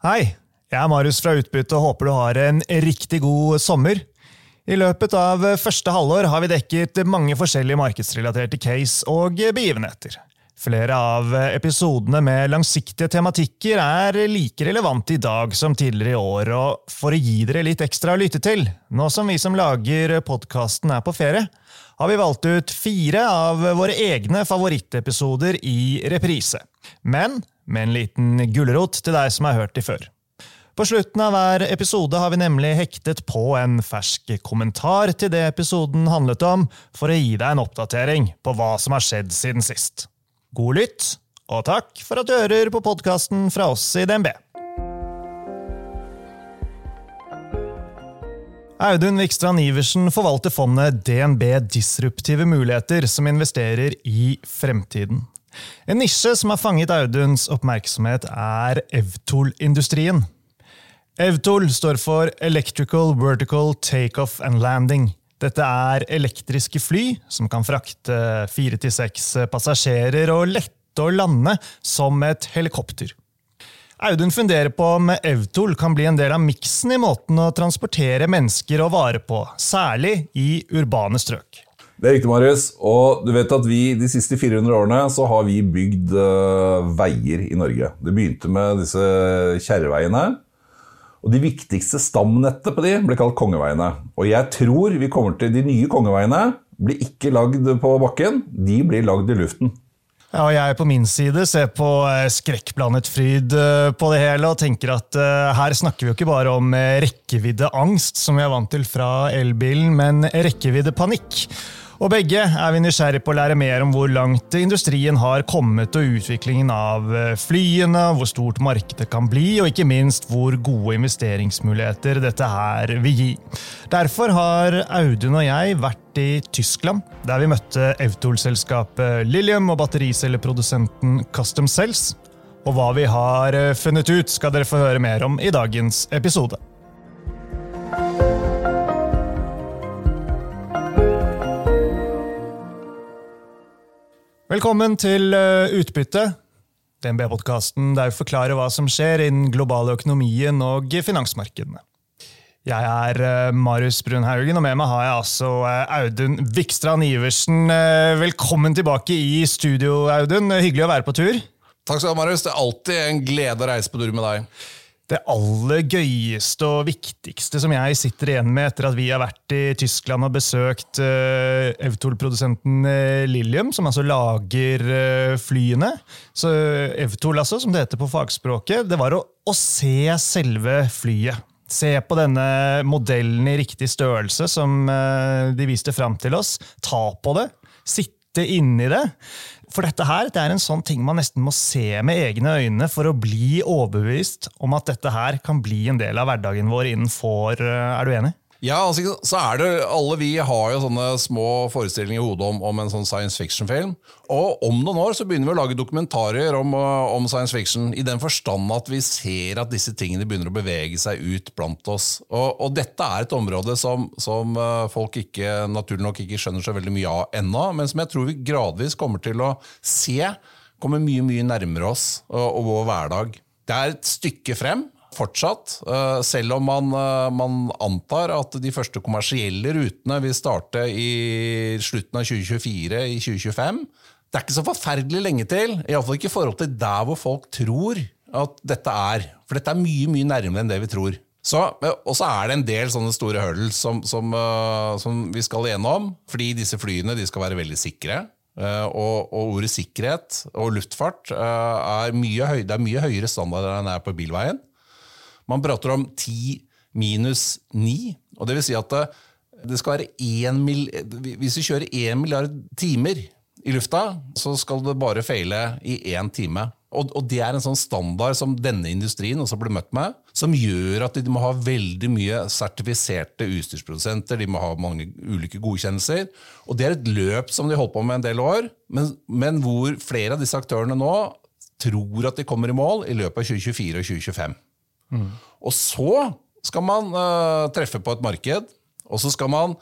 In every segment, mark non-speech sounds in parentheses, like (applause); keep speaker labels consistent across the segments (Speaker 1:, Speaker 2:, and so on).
Speaker 1: Hei, jeg er Marius fra Utbytte og håper du har en riktig god sommer. I løpet av første halvår har vi dekket mange forskjellige markedsrelaterte case og begivenheter. Flere av episodene med langsiktige tematikker er like relevante i dag som tidligere i år, og for å gi dere litt ekstra å lytte til, nå som vi som lager podkasten er på ferie, har vi valgt ut fire av våre egne favorittepisoder i reprise. Men med en liten gulrot til deg som har hørt de før. På slutten av hver episode har vi nemlig hektet på en fersk kommentar til det episoden handlet om, for å gi deg en oppdatering på hva som har skjedd siden sist. God lytt, og takk for at du hører på podkasten fra oss i DNB. Audun Vikstrand Iversen forvalter fondet DNB Disruptive muligheter, som investerer i fremtiden. En nisje som har fanget Auduns oppmerksomhet, er Evtol-industrien. EVTOL står for Electrical Vertical Takeoff and Landing. Dette er elektriske fly som kan frakte fire til seks passasjerer og lette å lande som et helikopter. Audun funderer på om Evtol kan bli en del av miksen i måten å transportere mennesker og varer på, særlig i urbane strøk.
Speaker 2: Det er riktig, Marius. Og du vet at vi de siste 400 årene så har vi bygd uh, veier i Norge. Det begynte med disse kjerreveiene. Og De viktigste stamnettet på de ble kalt kongeveiene. Og jeg tror vi kommer til de nye kongeveiene blir ikke lagd på bakken, de blir lagd i luften.
Speaker 1: Ja, og Jeg på min side ser på eh, skrekkblandet fryd eh, på det hele og tenker at her snakker vi jo ikke bare om rekkeviddeangst, som vi er vant til fra elbilen, men rekkeviddepanikk. Og begge er vi nysgjerrig på å lære mer om hvor langt industrien har kommet, og utviklingen av eh, flyene, hvor stort markedet kan bli, og ikke minst hvor gode investeringsmuligheter dette her vil gi. Derfor har Audun og jeg vært i Tyskland, der vi møtte Autol-selskapet Lilium og battericelleprodusenten Custom Cells. Og hva vi har eh, funnet ut, skal dere få høre mer om i dagens episode. Velkommen til eh, Utbytte, DNB-podkasten der vi forklarer hva som skjer innen globale økonomien og finansmarkedene. Jeg er eh, Marius Brunhaugen, og med meg har jeg altså eh, Audun Vikstrand Iversen. Velkommen tilbake i studio, Audun. Hyggelig å være på tur.
Speaker 3: Takk skal du ha, Marius. Det er alltid en glede å reise på tur med deg
Speaker 1: det aller gøyeste og viktigste som jeg sitter igjen med etter at vi har vært i Tyskland og besøkt uh, Evtol-produsenten uh, Lilium, som altså lager uh, flyene. Så Evtol, altså, som det heter på fagspråket, det var å, å se selve flyet. Se på denne modellen i riktig størrelse som uh, de viste fram til oss. Ta på det. Sitte inni det. For dette her, det er en sånn ting man nesten må se med egne øyne for å bli overbevist om at dette her kan bli en del av hverdagen vår innenfor eh, Er du enig?
Speaker 3: Ja, altså, så er det, Alle vi har jo sånne små forestillinger i hodet om, om en sånn science fiction-film. Og om noen år så begynner vi å lage dokumentarer om, eh, om, science fiction, i den forstand at vi ser at disse tingene begynner å bevege seg ut blant oss. Og, og dette er et område som, som, eh, folk ikke, naturlig nok ikke skjønner så veldig mye av ennå, men som jeg tror vi gradvis kommer til å se kommer mye mye nærmere oss og, og vår hverdag. Det er et stykke frem, fortsatt. Eh, selv om man, eh, man, antar at de første kommersielle rutene vil starte i slutten av 2024, i 2025. Det er ikke så forferdelig lenge til, iallfall ikke i forhold til der hvor folk tror at dette er. For dette er mye mye nærmere enn det vi tror. Så, og så er det en del sånne store hurdles som, som, som, vi skal igjennom. Fordi disse flyene skal være veldig sikre. Og, og ordet sikkerhet og luftfart er mye, høy, det er mye høyere standard enn det er på bilveien. Man prater om 10 minus 9. og det vil si at det, det skal være 1 mil, Hvis vi kjører 1 milliard timer i lufta, så skal det bare feile i én time. Og, og, det er en sånn standard som denne industrien også blir møtt med, som gjør at de må ha veldig mye sertifiserte utstyrsprodusenter, de må ha mange ulike godkjennelser. Og det er et løp som de holdt på med en del år, men, men hvor flere av disse aktørene nå tror at de kommer i mål i løpet av 2024 og 2025. Mm. Og så skal man uh, treffe på et marked, og så skal man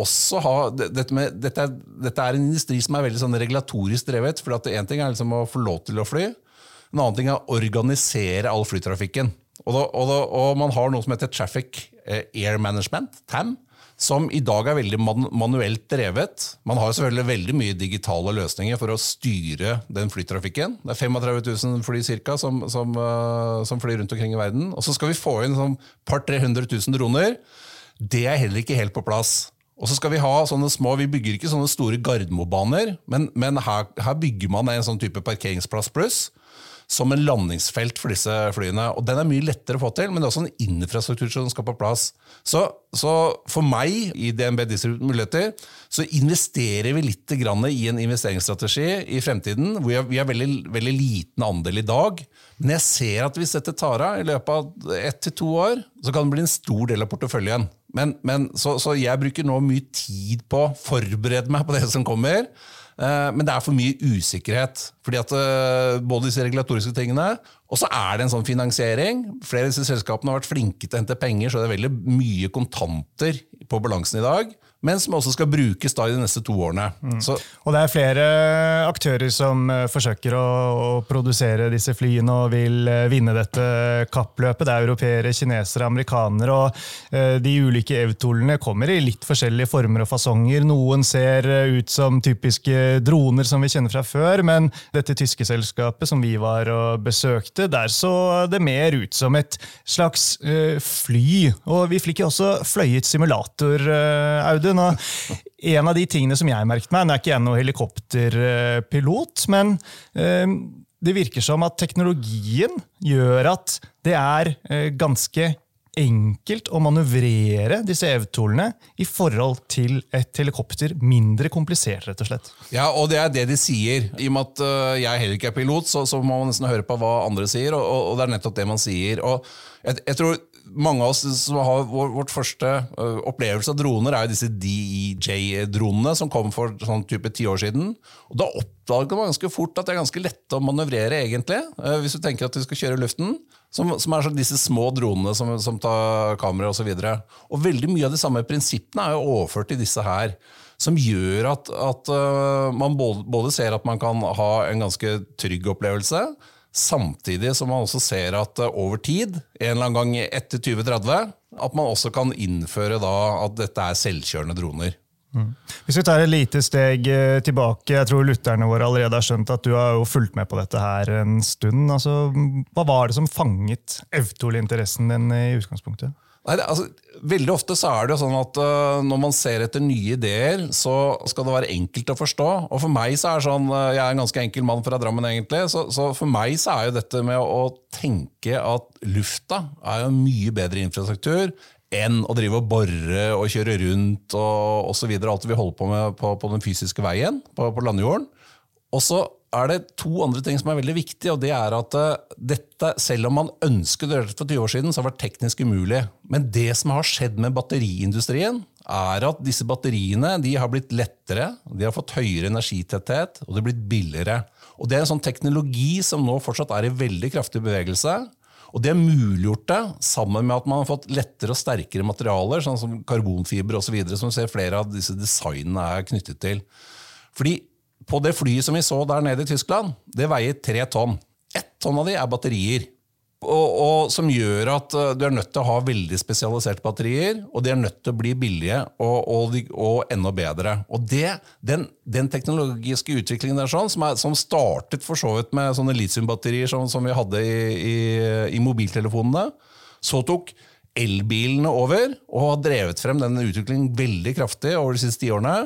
Speaker 3: også ha dette, med, dette, er, dette, er, en industri som er veldig sånn regulatorisk drevet. for Én ting er liksom å få lov til å fly, en annen ting er å organisere all flytrafikken. Og, da, og, da, og man har noe som heter Traffic eh, Air Management, TAM, som i dag er veldig man manuelt drevet. Man har selvfølgelig veldig mye digitale løsninger for å styre den flytrafikken. Det er 35 000 fly cirka, som, som, uh, som flyr rundt omkring i verden. Og så skal vi få inn sånn par 300 000 droner. Det er heller ikke helt på plass. Og så skal Vi ha sånne små, vi bygger ikke sånne store Gardermobaner, men, men her, her, bygger man en sånn type parkeringsplass pluss som en landingsfelt for disse flyene. Og Den er mye lettere å få til, men det er også en infrastruktur som skal på plass. Så, så for meg, i DNB Distribute Muligheter, så investerer vi litt i en investeringsstrategi i fremtiden, hvor vi har veldig, veldig liten andel i dag. Men jeg ser at hvis dette tar av i løpet av ett til to år, så kan det bli en stor del av porteføljen. Men, men så, så jeg bruker nå mye tid på å forberede meg på det som kommer. Eh, men det er for mye usikkerhet. fordi at eh, Både disse regulatoriske tingene, og så er det en sånn finansiering. Flere av disse selskapene har vært flinke til å hente penger, så det er veldig mye kontanter på balansen i dag men som også skal brukes da i de neste to årene. Mm.
Speaker 1: og det er flere aktører som uh, forsøker å, å, produsere disse flyene og vil uh, vinne dette kappløpet. Det er europeere, kinesere, amerikanere. og uh, De ulike EVTOL-ene kommer i litt forskjellige former og fasonger. Noen ser ut som typiske droner som vi kjenner fra før, men dette tyske selskapet som vi var og besøkte, der så det mer ut som et slags fly. Og vi fikk også fløyet simulator, Audun Og en av de tingene som jeg merket meg, nå er ikke jeg noen helikopterpilot, men eh, det virker som at teknologien gjør at det er eh, ganske enkelt å manøvrere disse EV-tolene i forhold til et helikopter. Mindre komplisert, rett og slett.
Speaker 3: Ja, og det er det de sier. I og med at uh, jeg heller ikke er pilot, så, så, må man nesten høre på hva andre sier, og, og, det er nettopp det man sier. Og jeg, jeg tror mange av oss som har vår, vårt første uh, opplevelse av droner, er jo disse DEJ-dronene som kom for sånn type ti år siden. Og Da oppdager man ganske fort at det er ganske lette å manøvrere, egentlig. Uh, hvis du tenker at du skal kjøre i luften. Som, som er sånn disse små dronene som, som tar kamera osv. Veldig mye av de samme prinsippene er jo overført til disse her. Som gjør at, at uh, man både ser at man kan ha en ganske trygg opplevelse, Samtidig som man også ser at eh, over tid, en eller annen gang etter 2030, at man også kan innføre da at dette er selvkjørende droner. Mm.
Speaker 1: Hvis vi tar et lite steg eh, tilbake, jeg tror lytterne våre allerede har skjønt at du har jo fulgt med på dette her en stund. Altså, hva var det som fanget Evtol-interessen din i utgangspunktet?
Speaker 3: Nei, det, altså, veldig ofte så er det jo sånn at uh, når man ser etter nye ideer, så skal det være enkelt å forstå. Og for meg så er det sånn, uh, Jeg er en ganske enkel mann fra Drammen, egentlig. Så, så, for meg så er jo dette med å, tenke at lufta er jo mye bedre infrastruktur enn å drive og bore og kjøre rundt og osv. Alt vi holder på med på, på den fysiske veien, på, på landjorden. Og så er det to andre ting som er veldig viktige. og det er at uh, dette, Selv om man ønsket det for 20 år siden, så har det vært teknisk umulig. Men det som har skjedd med batteriindustrien, er at disse batteriene de har blitt lettere, de har fått høyere energitetthet, og de har blitt billigere. Og Det er en sånn teknologi som nå fortsatt er i veldig kraftig bevegelse. Og Det har muliggjort det, sammen med at man har fått lettere og sterkere materialer, sånn som karbonfiber osv., som vi ser flere av disse designene er knyttet til. Fordi på det flyet som vi så der nede i Tyskland, det veier tre tonn. Ett tonn av de er batterier. Og, og, Som gjør at uh, du er nødt til å ha veldig spesialiserte batterier, og de er nødt til å bli billige og, og, og enda bedre. Og det, den, den, teknologiske utviklingen der sånn, som, er, som, startet for så vidt med sånne litiumbatterier som, som vi hadde i, i, i mobiltelefonene, så tok elbilene over og har drevet frem den utviklingen veldig kraftig over de siste tiårene.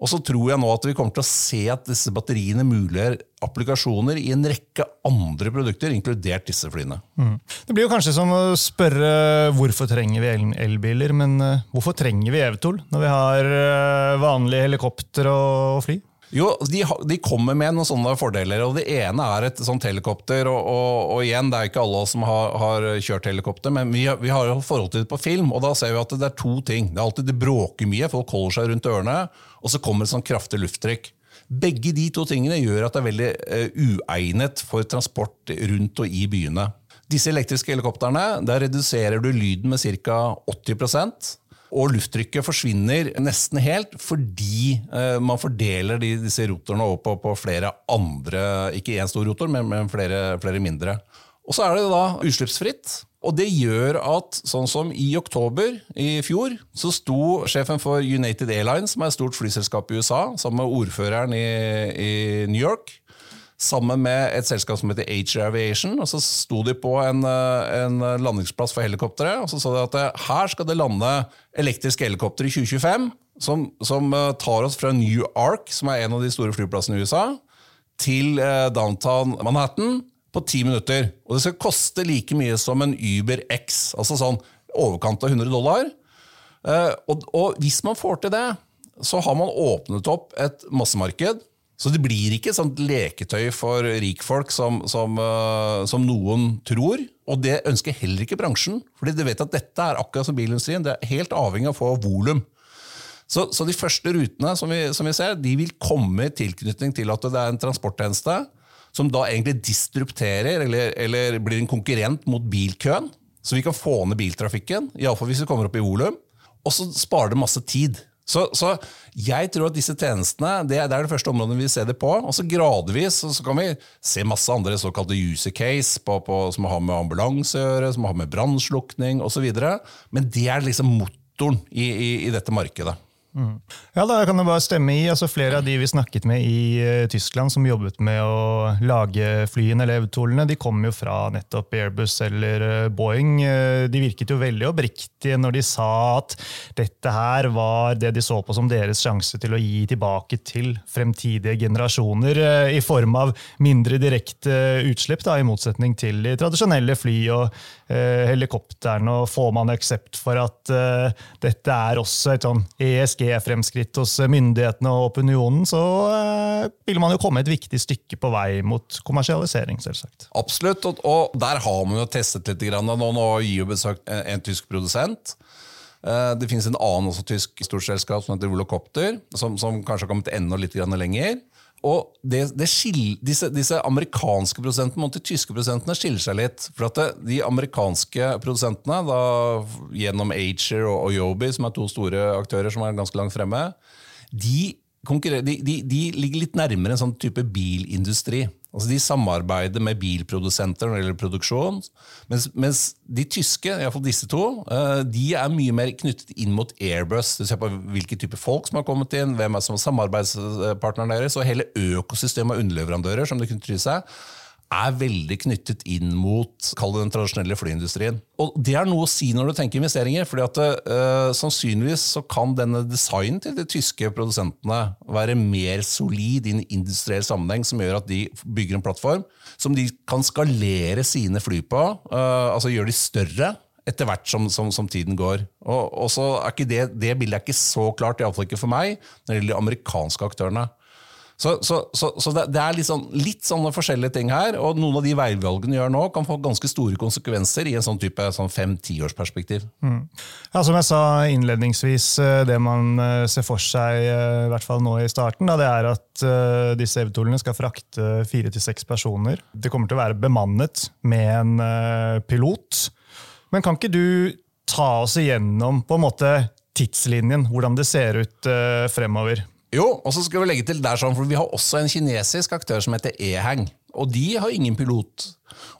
Speaker 3: Og så tror jeg nå at vi kommer til å se at disse batteriene muliggjør applikasjoner i en rekke andre produkter, inkludert disse flyene. Mm.
Speaker 1: Det blir jo kanskje som å spørre hvorfor trenger vi elbiler, men eh, hvorfor trenger vi Evtol når vi har eh, vanlige helikopter og fly?
Speaker 3: Jo, de, de, kommer med noen sånne fordeler. og Det ene er et sånt helikopter. og, og, og igjen, Det er ikke alle som har, har kjørt helikopter, men vi, vi har jo forhold til det på film. og Da ser vi at det er to ting. Det er alltid det bråker mye, folk holder seg rundt ørene, og så kommer et sånn kraftig lufttrykk. Begge de to tingene gjør at det er veldig uh, uegnet for transport rundt og i byene. Disse elektriske helikoptrene, der reduserer du lyden med ca. 80 og lufttrykket forsvinner nesten helt fordi eh, man fordeler de, disse rotorene over på, på, flere andre Ikke én stor rotor, men, men flere, flere, mindre. Og så er det da utslippsfritt. Og det gjør at sånn som i oktober i fjor, så sto sjefen for United Airlines, som er et stort flyselskap i USA, sammen med ordføreren i, i New York, sammen med et selskap som heter Ager Aviation. og Så sto de på en, en landingsplass for helikoptre og så sa de at her skal det lande elektriske helikoptre i 2025 som, som tar oss fra New Ark, som er en av de store flyplassene i USA, til downtown Manhattan på ti minutter. Og det skal koste like mye som en Uber X, altså sånn overkant av 100 dollar. Eh, og, og, hvis man får til det, så har man åpnet opp et massemarked. Så det blir ikke sånt leketøy for rikfolk som, som, uh, som, noen tror. Og det ønsker heller ikke bransjen. fordi de vet at dette er akkurat som bilindustrien. Det er helt avhengig av å få volum. Så, så, de første rutene som vi, som vi, ser, de vil komme i tilknytning til at det er en transporttjeneste som da egentlig disrupterer, eller, eller blir en konkurrent mot bilkøen. Så vi kan få ned biltrafikken, iallfall hvis vi kommer opp i volum. Og så sparer det masse tid. Så, så, jeg tror at disse tjenestene det er, det er det første området vi ser det på. Og så gradvis så kan vi se masse andre såkalte user case på, på, som har med ambulanse å gjøre, som har med brannslukning osv. Men det er liksom motoren i, i, i dette markedet.
Speaker 1: Mm. Ja, da kan jeg bare stemme i. Altså, flere av de vi snakket med i uh, Tyskland som jobbet med å lage flyene eller de kom jo fra nettopp Airbus eller uh, Boeing. Uh, de virket jo veldig oppriktige når de sa at dette her var det de så på som deres sjanse til å gi tilbake til fremtidige generasjoner i form av mindre direkte utslipp, da, i motsetning til de tradisjonelle fly og helikoptrene. Og får man aksept for at dette er også et sånn ESG ESG-fremskritt hos myndighetene og opinionen, så eh, vil man jo komme et viktig stykke på vei mot kommersialisering, selvsagt.
Speaker 3: Absolutt, og, der har man jo testet litt. Nå, nå gir jo besøkt en, tysk produsent. Eh, det finnes en annen også tysk storselskap som heter Volocopter, som, som kanskje har kommet enda litt lenger. Og det, det skiller, disse, disse, amerikanske produsentene mot de tyske produsentene skiller seg litt. For at De amerikanske produsentene, da, gjennom og, og Yobi, som er to store aktører som er ganske langt fremme, de, de, de, de ligger litt nærmere en sånn type bilindustri. Altså De samarbeider med bilprodusenter når det gjelder produksjon. Mens, mens de tyske, iallfall disse to, eh, de er mye mer knyttet inn mot Airbus. Du ser på hvilke type folk som har kommet inn, hvem er som er samarbeidspartneren deres, og hele økosystemet av underleverandører som det kunne til seg er veldig knyttet inn mot den tradisjonelle flyindustrien. Og Det er noe å si når du tenker investeringer. fordi at uh, Sannsynligvis så kan denne designen til de tyske produsentene være mer solid i en industriell sammenheng, som gjør at de bygger en plattform som de kan skalere sine fly på. Uh, altså gjøre de større etter hvert som, som, som, tiden går. Og, og så er ikke det, det bildet er ikke så klart, iallfall ikke for meg, når det gjelder de amerikanske aktørene. Så, så, så, så det, er litt, sånn, litt, sånne forskjellige ting her, og noen av de veivalgene gjør nå, kan få ganske store konsekvenser i en sånn type sånn fem-tiårsperspektiv. Mm.
Speaker 1: Ja, som jeg sa innledningsvis, eh, det man eh, ser for seg, eh, i hvert fall nå i starten, da, det er at disse EV-tolene skal frakte fire til seks personer. Det kommer til å være bemannet med en pilot. Men kan ikke du ta oss igjennom på en måte tidslinjen, hvordan det ser ut fremover?
Speaker 3: Jo, og så skal vi legge til der sånn, for vi har også en kinesisk aktør som heter Ehang. Og de har ingen pilot.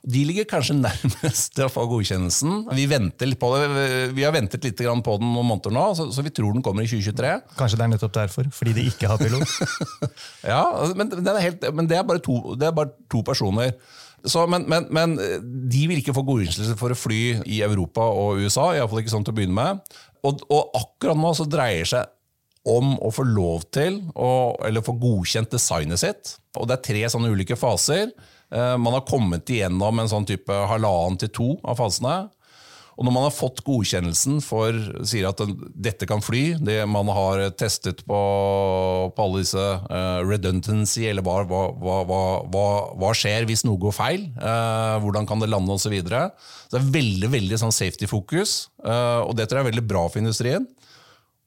Speaker 3: De ligger kanskje (laughs) nærmest til å få godkjennelsen. Vi, venter litt på det. vi har ventet litt på den noen måneder nå, så, vi tror den kommer i 2023.
Speaker 1: Kanskje det er nettopp derfor? Fordi de ikke har pilot? (laughs)
Speaker 3: ja, men, er helt, men det, er bare to, det er bare to personer. Så, men, men, men, de vil ikke få godkjennelse for å fly i Europa og USA. I fall ikke sånn til å begynne med. Og, og akkurat nå så dreier seg om å få lov til, å, eller få godkjent designet sitt. Og Det er tre sånne ulike faser. Eh, man har kommet igjennom en sånn type halvannen til to av fasene. Og når man har fått godkjennelsen for sier at dette kan fly, det man har testet på, på alle disse uh, redundancy, eller hva, hva, hva, hva, skjer hvis noe går feil, uh, hvordan kan det lande osv. Så, videre. så det er veldig veldig sånn safety-fokus, uh, og det tror jeg er veldig bra for industrien.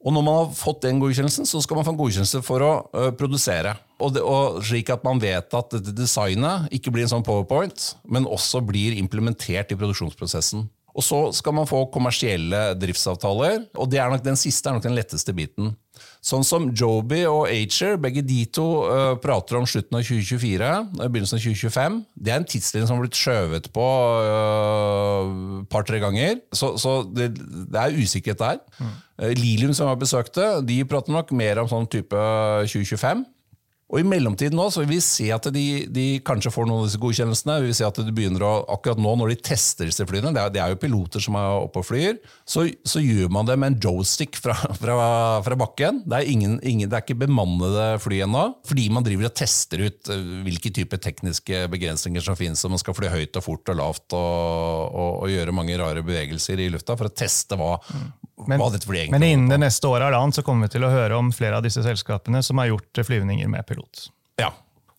Speaker 3: Og når man har fått den godkjennelsen, så skal man få en godkjennelse for å uh, produsere. Og, det, og, Slik at man vet at dette designet ikke blir en sånn powerpoint, men også blir implementert i produksjonsprosessen. Og Så skal man få kommersielle driftsavtaler, og det er nok den siste er nok den letteste biten. Sånn som Joby og Acher, begge de to uh, prater om slutten av 2024, begynnelsen av 2025. Det er en tidslinje som har blitt skjøvet på et uh, par-tre ganger. Så, så det, det, er usikkerhet der. Mm. Uh, Lilium, som jeg besøkte, de prater nok mer om sånn type 2025. Og I mellomtiden nå så vil vi se at de, de, kanskje får noen av disse godkjennelsene. Vi vil se at de begynner å, Akkurat nå når de tester disse flyene, det er, det er jo piloter som er oppe og flyr, så, så, gjør man det med en joystick fra, fra, fra bakken. Det er, ingen, ingen, det er, ikke bemannede fly ennå, fordi man driver og tester ut eh, hvilke typer tekniske begrensninger som finnes, om man skal fly høyt og fort og lavt og, og, og gjøre mange rare bevegelser i lufta for å teste hva,
Speaker 1: men, men, innen det neste året så kommer vi til å høre om flere av disse selskapene som har gjort flyvninger med pilot.
Speaker 3: Ja,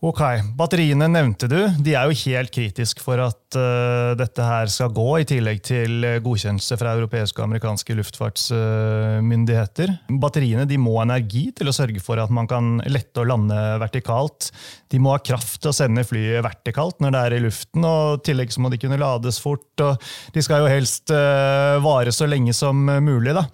Speaker 1: Ok, Batteriene nevnte du. De er jo helt kritiske for at uh, dette her skal gå, i tillegg til godkjennelse fra europeiske og amerikanske luftfartsmyndigheter. Uh, Batteriene de må ha energi til å sørge for at man kan lette å lande vertikalt. De må ha kraft til å sende flyet vertikalt når det er i luften, og i tillegg så må de kunne lades fort. og De skal jo helst uh, vare så lenge som mulig. da.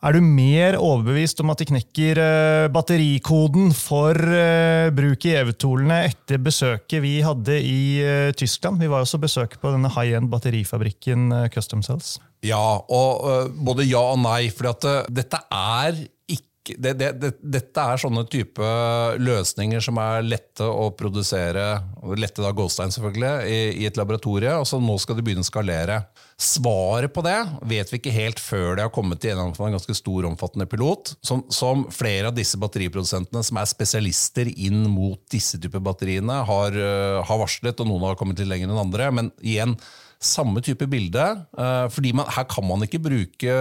Speaker 1: Er du mer overbevist om at de knekker eh, batterikoden for eh, bruk i EV-tolene etter besøket vi hadde i eh, Tyskland? Vi var også besøk på denne high-end batterifabrikken Custom Cells.
Speaker 3: Ja, og både ja og nei. For dette er det, det, det, dette er sånne type løsninger som er lette å produsere, lette da Goldstein selvfølgelig, i, i et laboratorie, og så nå skal de begynne å skalere. Svaret på det vet vi ikke helt før det har kommet til en ganske stor, omfattende pilot, som, som, flere av disse batteriprodusentene som er spesialister inn mot disse typer batteriene, har, har varslet, og noen har kommet litt lenger enn andre. men igjen, samme type bilde. Eh, fordi man, her kan man ikke bruke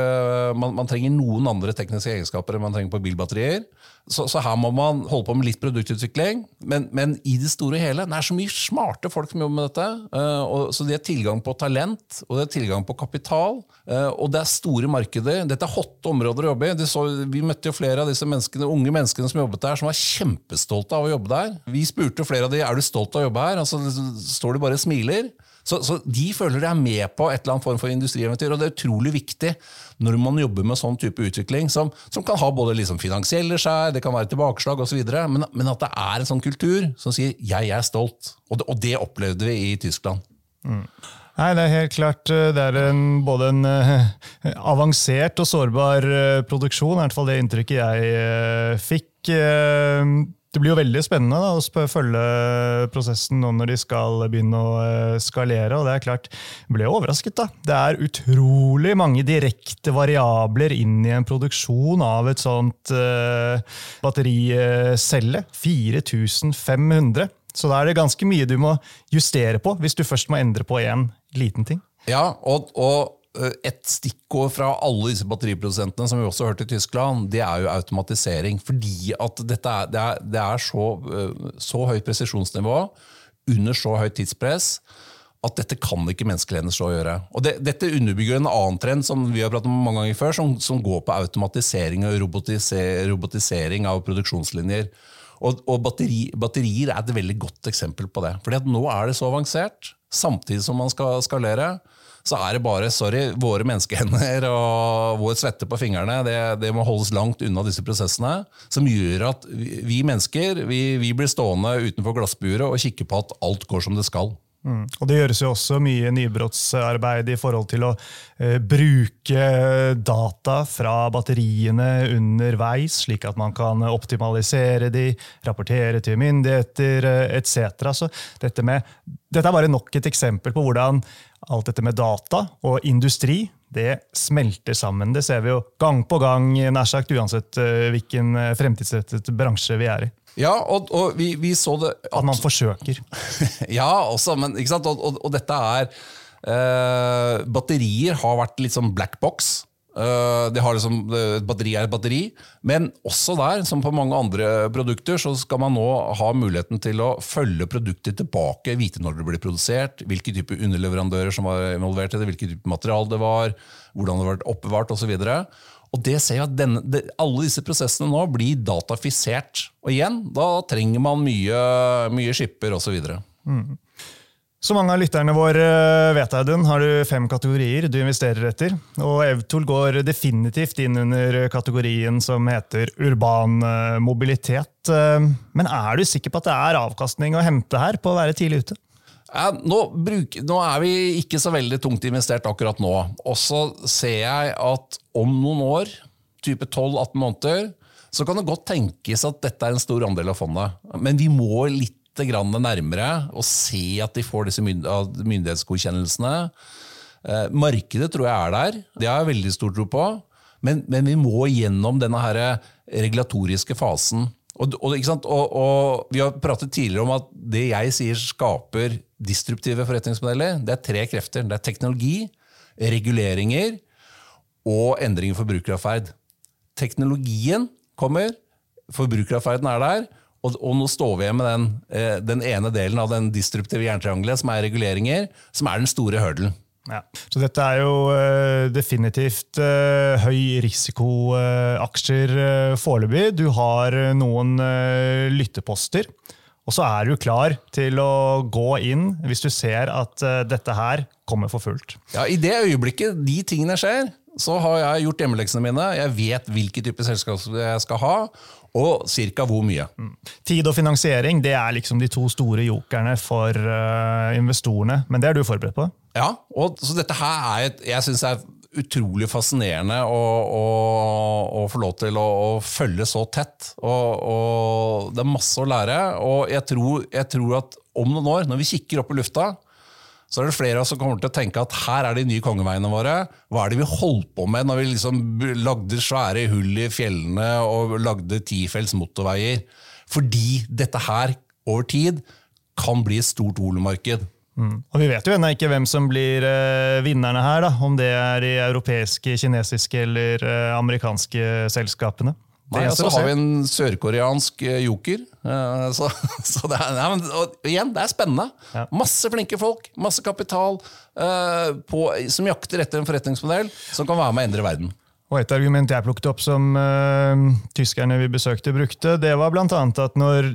Speaker 3: man, man, trenger noen andre tekniske egenskaper enn man trenger på bilbatterier. Så, så, her må man holde på med litt produktutvikling. Men, men, i det store og hele, det er så mye smarte folk som jobber med dette. Eh, og, så de har tilgang på talent, og de har tilgang på kapital. Eh, og det er store markeder. Dette er hotte områder å jobbe i. Så, vi møtte jo flere av disse menneskene, unge menneskene som jobbet der, som var kjempestolte av å jobbe der. Vi spurte flere av de, er du stolt av å jobbe her. Altså, står de bare og smiler. Så, så, de føler de er med på et eller annet form for industrieventyr, og det er utrolig viktig når man jobber med sånn type utvikling, som, som kan ha både liksom finansielle skjær, det kan være tilbakeslag osv., men, men at det er en sånn kultur som sier 'jeg er stolt'. Og det, og det opplevde vi i Tyskland.
Speaker 1: Mm. Nei, Det er helt klart eh, det er en, både en uh, avansert og sårbar uh, produksjon, i hvert fall det inntrykket jeg fikk. Det blir jo veldig spennende da, å følge prosessen nå når de skal begynne å eh, skalere. og Det er klart, jeg ble overrasket. da. Det er utrolig mange direkte variabler inn i en produksjon av et sånt uh, battericelle. 4500. Så da er det ganske mye du må justere på hvis du først må endre på én liten ting.
Speaker 3: Ja, og, og et stikkord fra alle disse batteriprodusentene som vi også har hørt i Tyskland, det er jo automatisering. Fordi at er, det er, det er så, eh, så, høyt presisjonsnivå under så høyt tidspress at dette kan ikke menneskelig hender stå og gjøre. Og det, Dette underbygger en annen trend som vi har pratet om mange ganger før, som, som går på automatisering og robotisering, robotisering av produksjonslinjer. Og, og batteri, Batterier er et veldig godt eksempel på det. Fordi at Nå er det så avansert, samtidig som man skal skalere så er det bare sorry, våre menneskehender og vår svette på fingrene. Det, det, må holdes langt unna disse prosessene. Som gjør at vi, vi mennesker vi, vi, blir stående utenfor glassburet og kikke på at alt går som det skal.
Speaker 1: Mm. Og Det gjøres jo også mye nybrottsarbeid i forhold til å eh, bruke data fra batteriene underveis, slik at man kan optimalisere de, rapportere til myndigheter eh, etc. Så dette, dette er bare nok et eksempel på hvordan alt dette med data og industri det smelter sammen. Det ser vi jo gang på gang, nær sagt uansett uh, hvilken eh, fremtidsrettet bransje vi er i.
Speaker 3: Ja, og, og vi, vi, så det
Speaker 1: At, at man forsøker. (laughs)
Speaker 3: ja, også, men ikke sant? Og, og, og dette er eh, Batterier har vært litt sånn black box. Uh, liksom, et batteri er et batteri. Men også der, som på mange andre produkter, så skal man nå ha muligheten til å følge produktet tilbake, vite når det ble produsert, hvilke type underleverandører som var involvert i det, hvilke type materiale det var, hvordan det har vært oppbevart osv. Og det ser jeg at denne, det, Alle disse prosessene nå blir datafisert. Og igjen, da trenger man mye, mye skipper osv. Mm.
Speaker 1: Så mange av lytterne våre eh, vet, Audun, har du fem kategorier du investerer etter. Og Evtol går definitivt inn under kategorien som heter urban eh, mobilitet. Eh, Men er du sikker på at det er avkastning å hente her på å være tidlig ute?
Speaker 3: Ja, nå, bruk, nå er vi ikke så veldig tungt investert akkurat nå. Og så ser jeg at om noen år, type 12-18 måneder, så kan det godt tenkes at dette er en stor andel av fondet. Men vi må litt nærmere og se at de får disse mynd myndighetsgodkjennelsene. Eh, markedet tror jeg er der. Det har jeg veldig stor tro på. Men, men vi må gjennom denne her regulatoriske fasen. Og, og, og, og, Vi har pratet tidligere om at det jeg sier skaper disruptive forretningsmodeller, det er tre krefter. Det er teknologi, reguleringer og endring i forbrukeratferd. Teknologien kommer, forbrukeratferden er der, og, og, nå står vi igjen med den, eh, den, ene delen av den disruptive jerntriangelet, som er reguleringer, som er den store hørdelen.
Speaker 1: Ja. Så dette er jo uh, definitivt uh, høy risiko-aksjer uh, foreløpig. Du har noen lytteposter. Og så er du klar til å gå inn hvis du ser at dette her kommer for fullt.
Speaker 3: Ja, I det øyeblikket de tingene skjer, så har jeg gjort hjemmeleksene mine. Jeg vet hvilke type selskap jeg skal ha, og ca. hvor mye. Mm.
Speaker 1: Tid og finansiering det er liksom de to store jokerne for uh, investorene. Men det er du forberedt på?
Speaker 3: Ja, og så dette her er et, jeg synes er utrolig fascinerende å, å, å, få lov til å, å følge så tett. Og, og, Det er masse å lære. Og jeg tror, jeg tror at om noen år, når vi kikker opp i lufta, så er det flere av oss som kommer til å tenke at her er de nye kongeveiene våre. Hva er det vi holdt på med når vi liksom lagde svære hull i fjellene og lagde tifelts motorveier? Fordi dette her over tid kan bli et stort volummarked.
Speaker 1: Mm. Og Vi vet jo ennå ikke hvem som blir uh, vinnerne her. da, Om det er de europeiske, kinesiske eller uh, amerikanske selskapene.
Speaker 3: Nei, og så har vi en sørkoreansk eh, joker. (laughs) Så, så det, er, nei, men, igjen, det er spennende. Ja. Masse flinke folk, masse kapital på, som jakter etter en forretningsmodell som kan være med å endre verden.
Speaker 1: Og Et argument jeg plukket opp som uh, tyskerne vi besøkte, brukte, det var bl.a. at når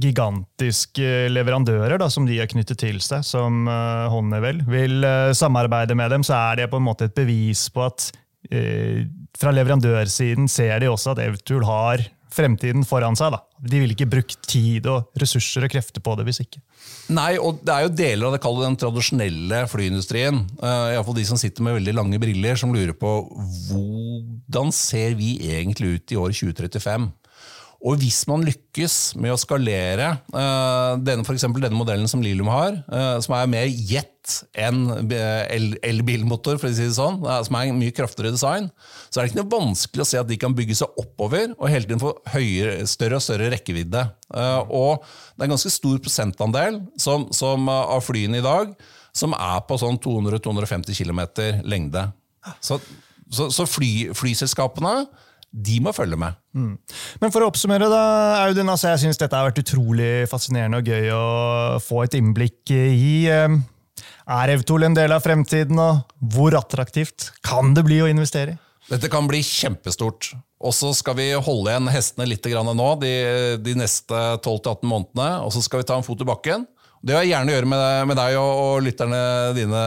Speaker 1: gigantiske leverandører da, som de har knyttet til seg, som uh, Honeywell, vil uh, samarbeide med dem, så er det på en måte et bevis på at uh, fra leverandørsiden ser de også at Evtool har fremtiden foran seg. Da. De ville ikke brukt tid og ressurser og krefter på det hvis ikke.
Speaker 3: Nei, og det er jo deler av det kallet den tradisjonelle flyindustrien, uh, iallfall de som sitter med veldig lange briller, som lurer på hvordan ser vi egentlig ut i år 2035? Og hvis man lykkes med å skalere uh, denne, for denne modellen som Lilium har, uh, som er mer jet enn elbilmotor, for å si det sånn, uh, som er en mye kraftigere design, så er det ikke noe vanskelig å se at de kan bygge seg oppover og hele tiden få høyere, større og større rekkevidde. Uh, og det er en ganske stor prosentandel som, som, av flyene i dag som er på sånn 200-250 km lengde. Så, så, så fly, flyselskapene de må følge med. Mm.
Speaker 1: Men for å oppsummere, da, Audun, altså jeg syns dette har vært utrolig fascinerende og gøy å få et innblikk i. Ehm, er Evtol en del av fremtiden, og hvor attraktivt kan det bli å investere i?
Speaker 3: Dette kan bli kjempestort. Og så skal vi holde igjen hestene litt nå de, de neste 12-18 månedene. Og så skal vi ta en fot i bakken. Det vil jeg gjerne gjøre med, med deg og, lytterne dine,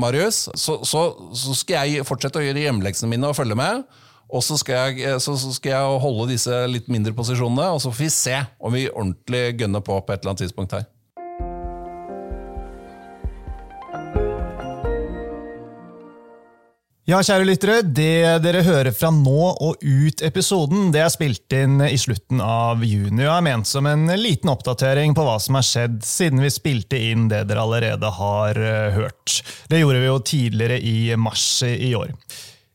Speaker 3: Marius. Så, så, så, skal jeg fortsette å gjøre hjemmeleksene mine og følge med. Og så skal, jeg, så, så skal, jeg, holde disse litt mindre posisjonene, og så får vi se om vi ordentlig gønner på på et eller annet tidspunkt her.
Speaker 1: Ja, kjære lyttere. Det dere hører fra nå og ut episoden, det er spilt inn i slutten av juni og er ment som en liten oppdatering på hva som har skjedd siden vi spilte inn det dere allerede har eh, hørt. Det gjorde vi jo tidligere i mars i år.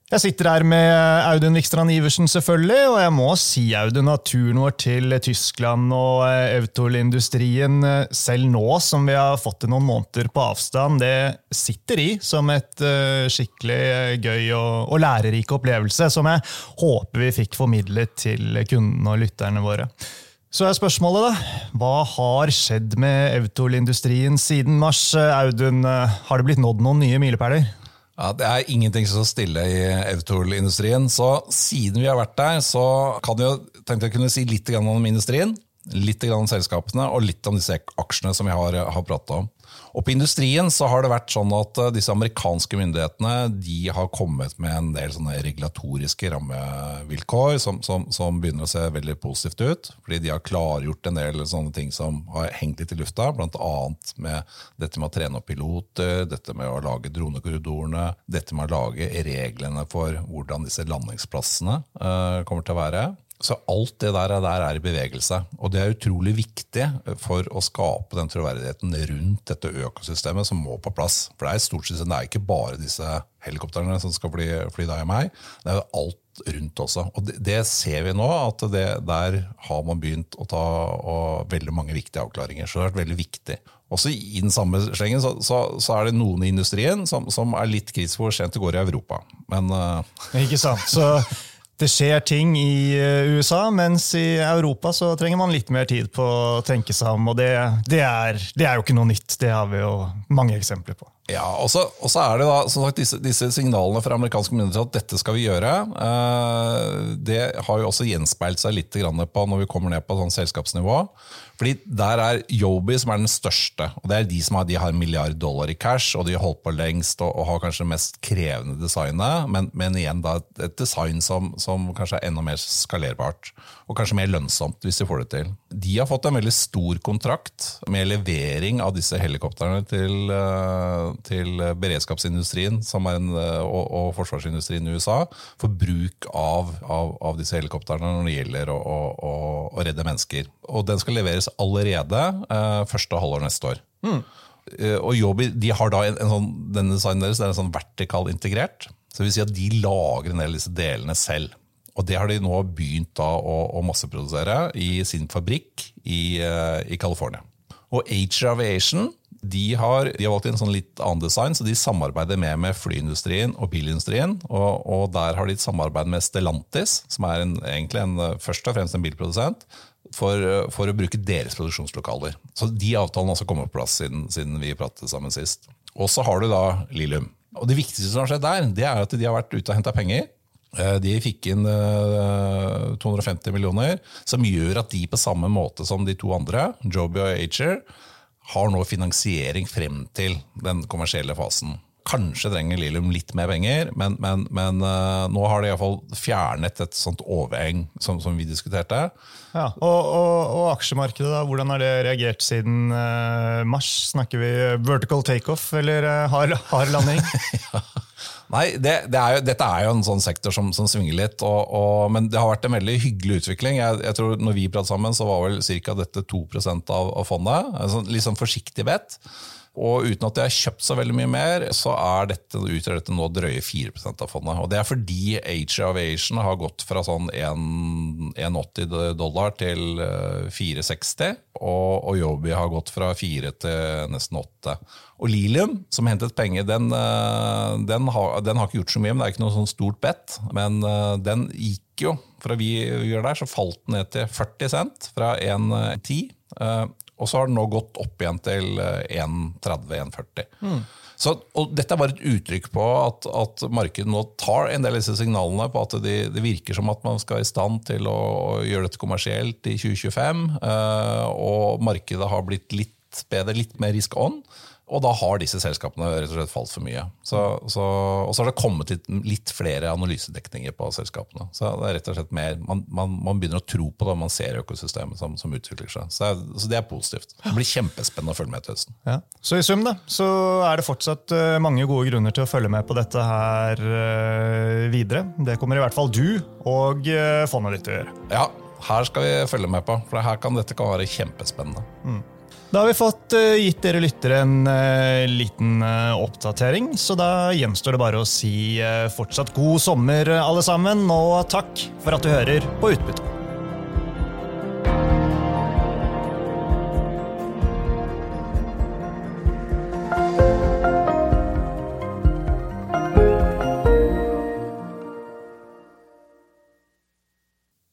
Speaker 1: Jeg sitter her med Audun Vikstrand Iversen, selvfølgelig, og jeg må si Audun, at turen vår til Tyskland og eh, Autol-industrien, eh, selv nå som vi har fått det noen måneder på avstand, det sitter i som et uh, skikkelig gøy og, og lærerik opplevelse, som jeg håper vi fikk formidlet til kundene og lytterne våre. Så er spørsmålet, da. Hva har skjedd med Autol-industrien siden mars? Audun, har det blitt nådd noen nye milepæler?
Speaker 3: Ja, Det er ingenting som står stille i Evtol-industrien. Så siden vi har vært der, så kan jeg, tenkte jeg kunne si litt om industrien. Litt om selskapene og litt om disse aksjene som vi har, har prata om. Og På industrien så har det vært sånn at eh, disse amerikanske myndighetene de har kommet med en del sånne regulatoriske rammevilkår som, som, som, begynner å se veldig positivt ut. Fordi de har klargjort en del sånne ting som har hengt litt i lufta. Bl.a. med dette med å trene opp piloter, dette med å lage dronekorridorene, dette med å lage reglene for hvordan disse landingsplassene uh, kommer til å være. Så alt det der, der, er i bevegelse. Og det er utrolig viktig for å skape den troverdigheten rundt dette økosystemet som må på plass. For det er stort sett det er ikke bare disse helikoptrene som skal fly, fly deg og meg. Det er jo alt rundt også. Og det, det ser vi nå, at det, der har man begynt å ta veldig mange viktige avklaringer. Så det har vært veldig viktig. Også I den samme slengen så, så, så, er det noen i industrien som, som er litt kritiske for hvor sent det går i Europa. Men, uh...
Speaker 1: Ikke sant. Så det skjer ting i eh, USA, mens i Europa så trenger man litt mer tid på å tenke seg om. Og det, det, er, det er, jo ikke noe nytt. Det har vi jo mange eksempler på.
Speaker 3: Ja, Og så er det da, som sagt, disse, disse, signalene fra amerikanske myndigheter at dette skal vi gjøre. Eh, det har jo også gjenspeilt seg litt på når vi kommer ned på sånn selskapsnivå. Fordi Der er Yobi som er den største. og det er De som har, de har en milliard dollar i cash, og de har holdt på lengst og, og har kanskje det mest krevende designet. Men, men igjen da, et design som, som, kanskje er enda mer skalerbart. Og kanskje mer lønnsomt, hvis de får det til. De har fått en veldig stor kontrakt med levering av disse helikoptrene til, eh, til beredskapsindustrien en, eh, og, og, forsvarsindustrien i USA for bruk av, av, av disse helikoptrene når det gjelder å, å, å redde mennesker. Og den skal leveres allerede eh, første halvår neste år. Mm. Og Joby de har da en, en sånn, denne designen deres er en sånn vertikal integrert. Så det vil si at de lager ned disse delene selv. Og det har de nå begynt å, å masseprodusere i sin fabrikk i, i California. Og Ager Aviation de har, de har, valgt en sånn litt annen design, så de samarbeider mer med flyindustrien og bilindustrien. Og, og der har de et samarbeid med Stellantis, som er en, egentlig en, først og fremst en bilprodusent for, for, å bruke deres produksjonslokaler. Så De avtalene har også kommet på plass siden, siden vi pratet sammen sist. Og så har du da Lilium. Og Det viktigste som har skjedd der, det er at de har vært ute og henta penger. Eh, de fikk inn 250 eh, millioner, som gjør at de på samme måte som de to andre, Joby og Ager, har nå finansiering frem til den kommersielle fasen. Kanskje trenger Lilium litt mer penger, men, men, men uh, nå har de iallfall fjernet et sånt overheng som, som vi diskuterte.
Speaker 1: Ja, og, og, og, aksjemarkedet, da, hvordan har det reagert siden uh, mars? Snakker vi vertical takeoff eller uh, hard, hard landing? (laughs) (laughs) ja.
Speaker 3: Nei, det, det er jo, Dette er jo en sånn sektor som, som svinger litt, og, og, men det har vært en veldig hyggelig utvikling. Jeg, jeg tror når vi pratet sammen, så var vel ca. dette 2 av, av fondet. Altså, litt sånn forsiktig bet. Og uten at de har kjøpt så veldig mye mer, så er dette, utgjør dette nå drøye 4 av fondet. Og Det er fordi Age Aviation har gått fra sånn 1,80 dollar til 4,60, eh, og Yobi har gått fra 4 til nesten 8. Og Lilium, som hentet penger, den, eh, den, har, den, har, ikke gjort så mye, men det er ikke noe sånn stort bet. Men eh, den gikk jo, fra vi gjør der, så falt den ned til 40 cent, fra 1,10. Og så har den nå gått opp igjen til 1,30-1,40. Eh, mm. Så, og Dette er bare et uttrykk på at, at, markedet nå tar en del av disse signalene på at det, det, virker som at man skal være i stand til å, gjøre dette kommersielt i 2025. Eh, og markedet har blitt litt bedre, litt mer risk on. Og da har disse selskapene rett og slett falt for mye. Så, så, og så har det kommet litt, litt, flere analysedekninger på selskapene. Så det er rett og slett mer, man, man, man begynner å tro på det, man ser økosystemet som, som utvikler seg. Så, så, det er positivt. Det blir kjempespennende å følge med til høsten.
Speaker 1: Ja. Så i sum da, så er det fortsatt eh, mange gode grunner til å følge med på dette her eh, videre. Det kommer i hvert fall du og eh, fondet ditt til å gjøre.
Speaker 3: Ja, her skal vi følge med på, for her kan dette kan være kjempespennende. Mm.
Speaker 1: Da har vi fått uh, gitt dere lyttere en uh, liten uh, oppdatering, så da gjenstår det bare å si fortsatt god sommer, alle sammen, og takk for at du hører på Utbytte.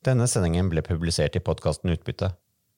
Speaker 4: Denne sendingen ble publisert i podkasten Utbytte.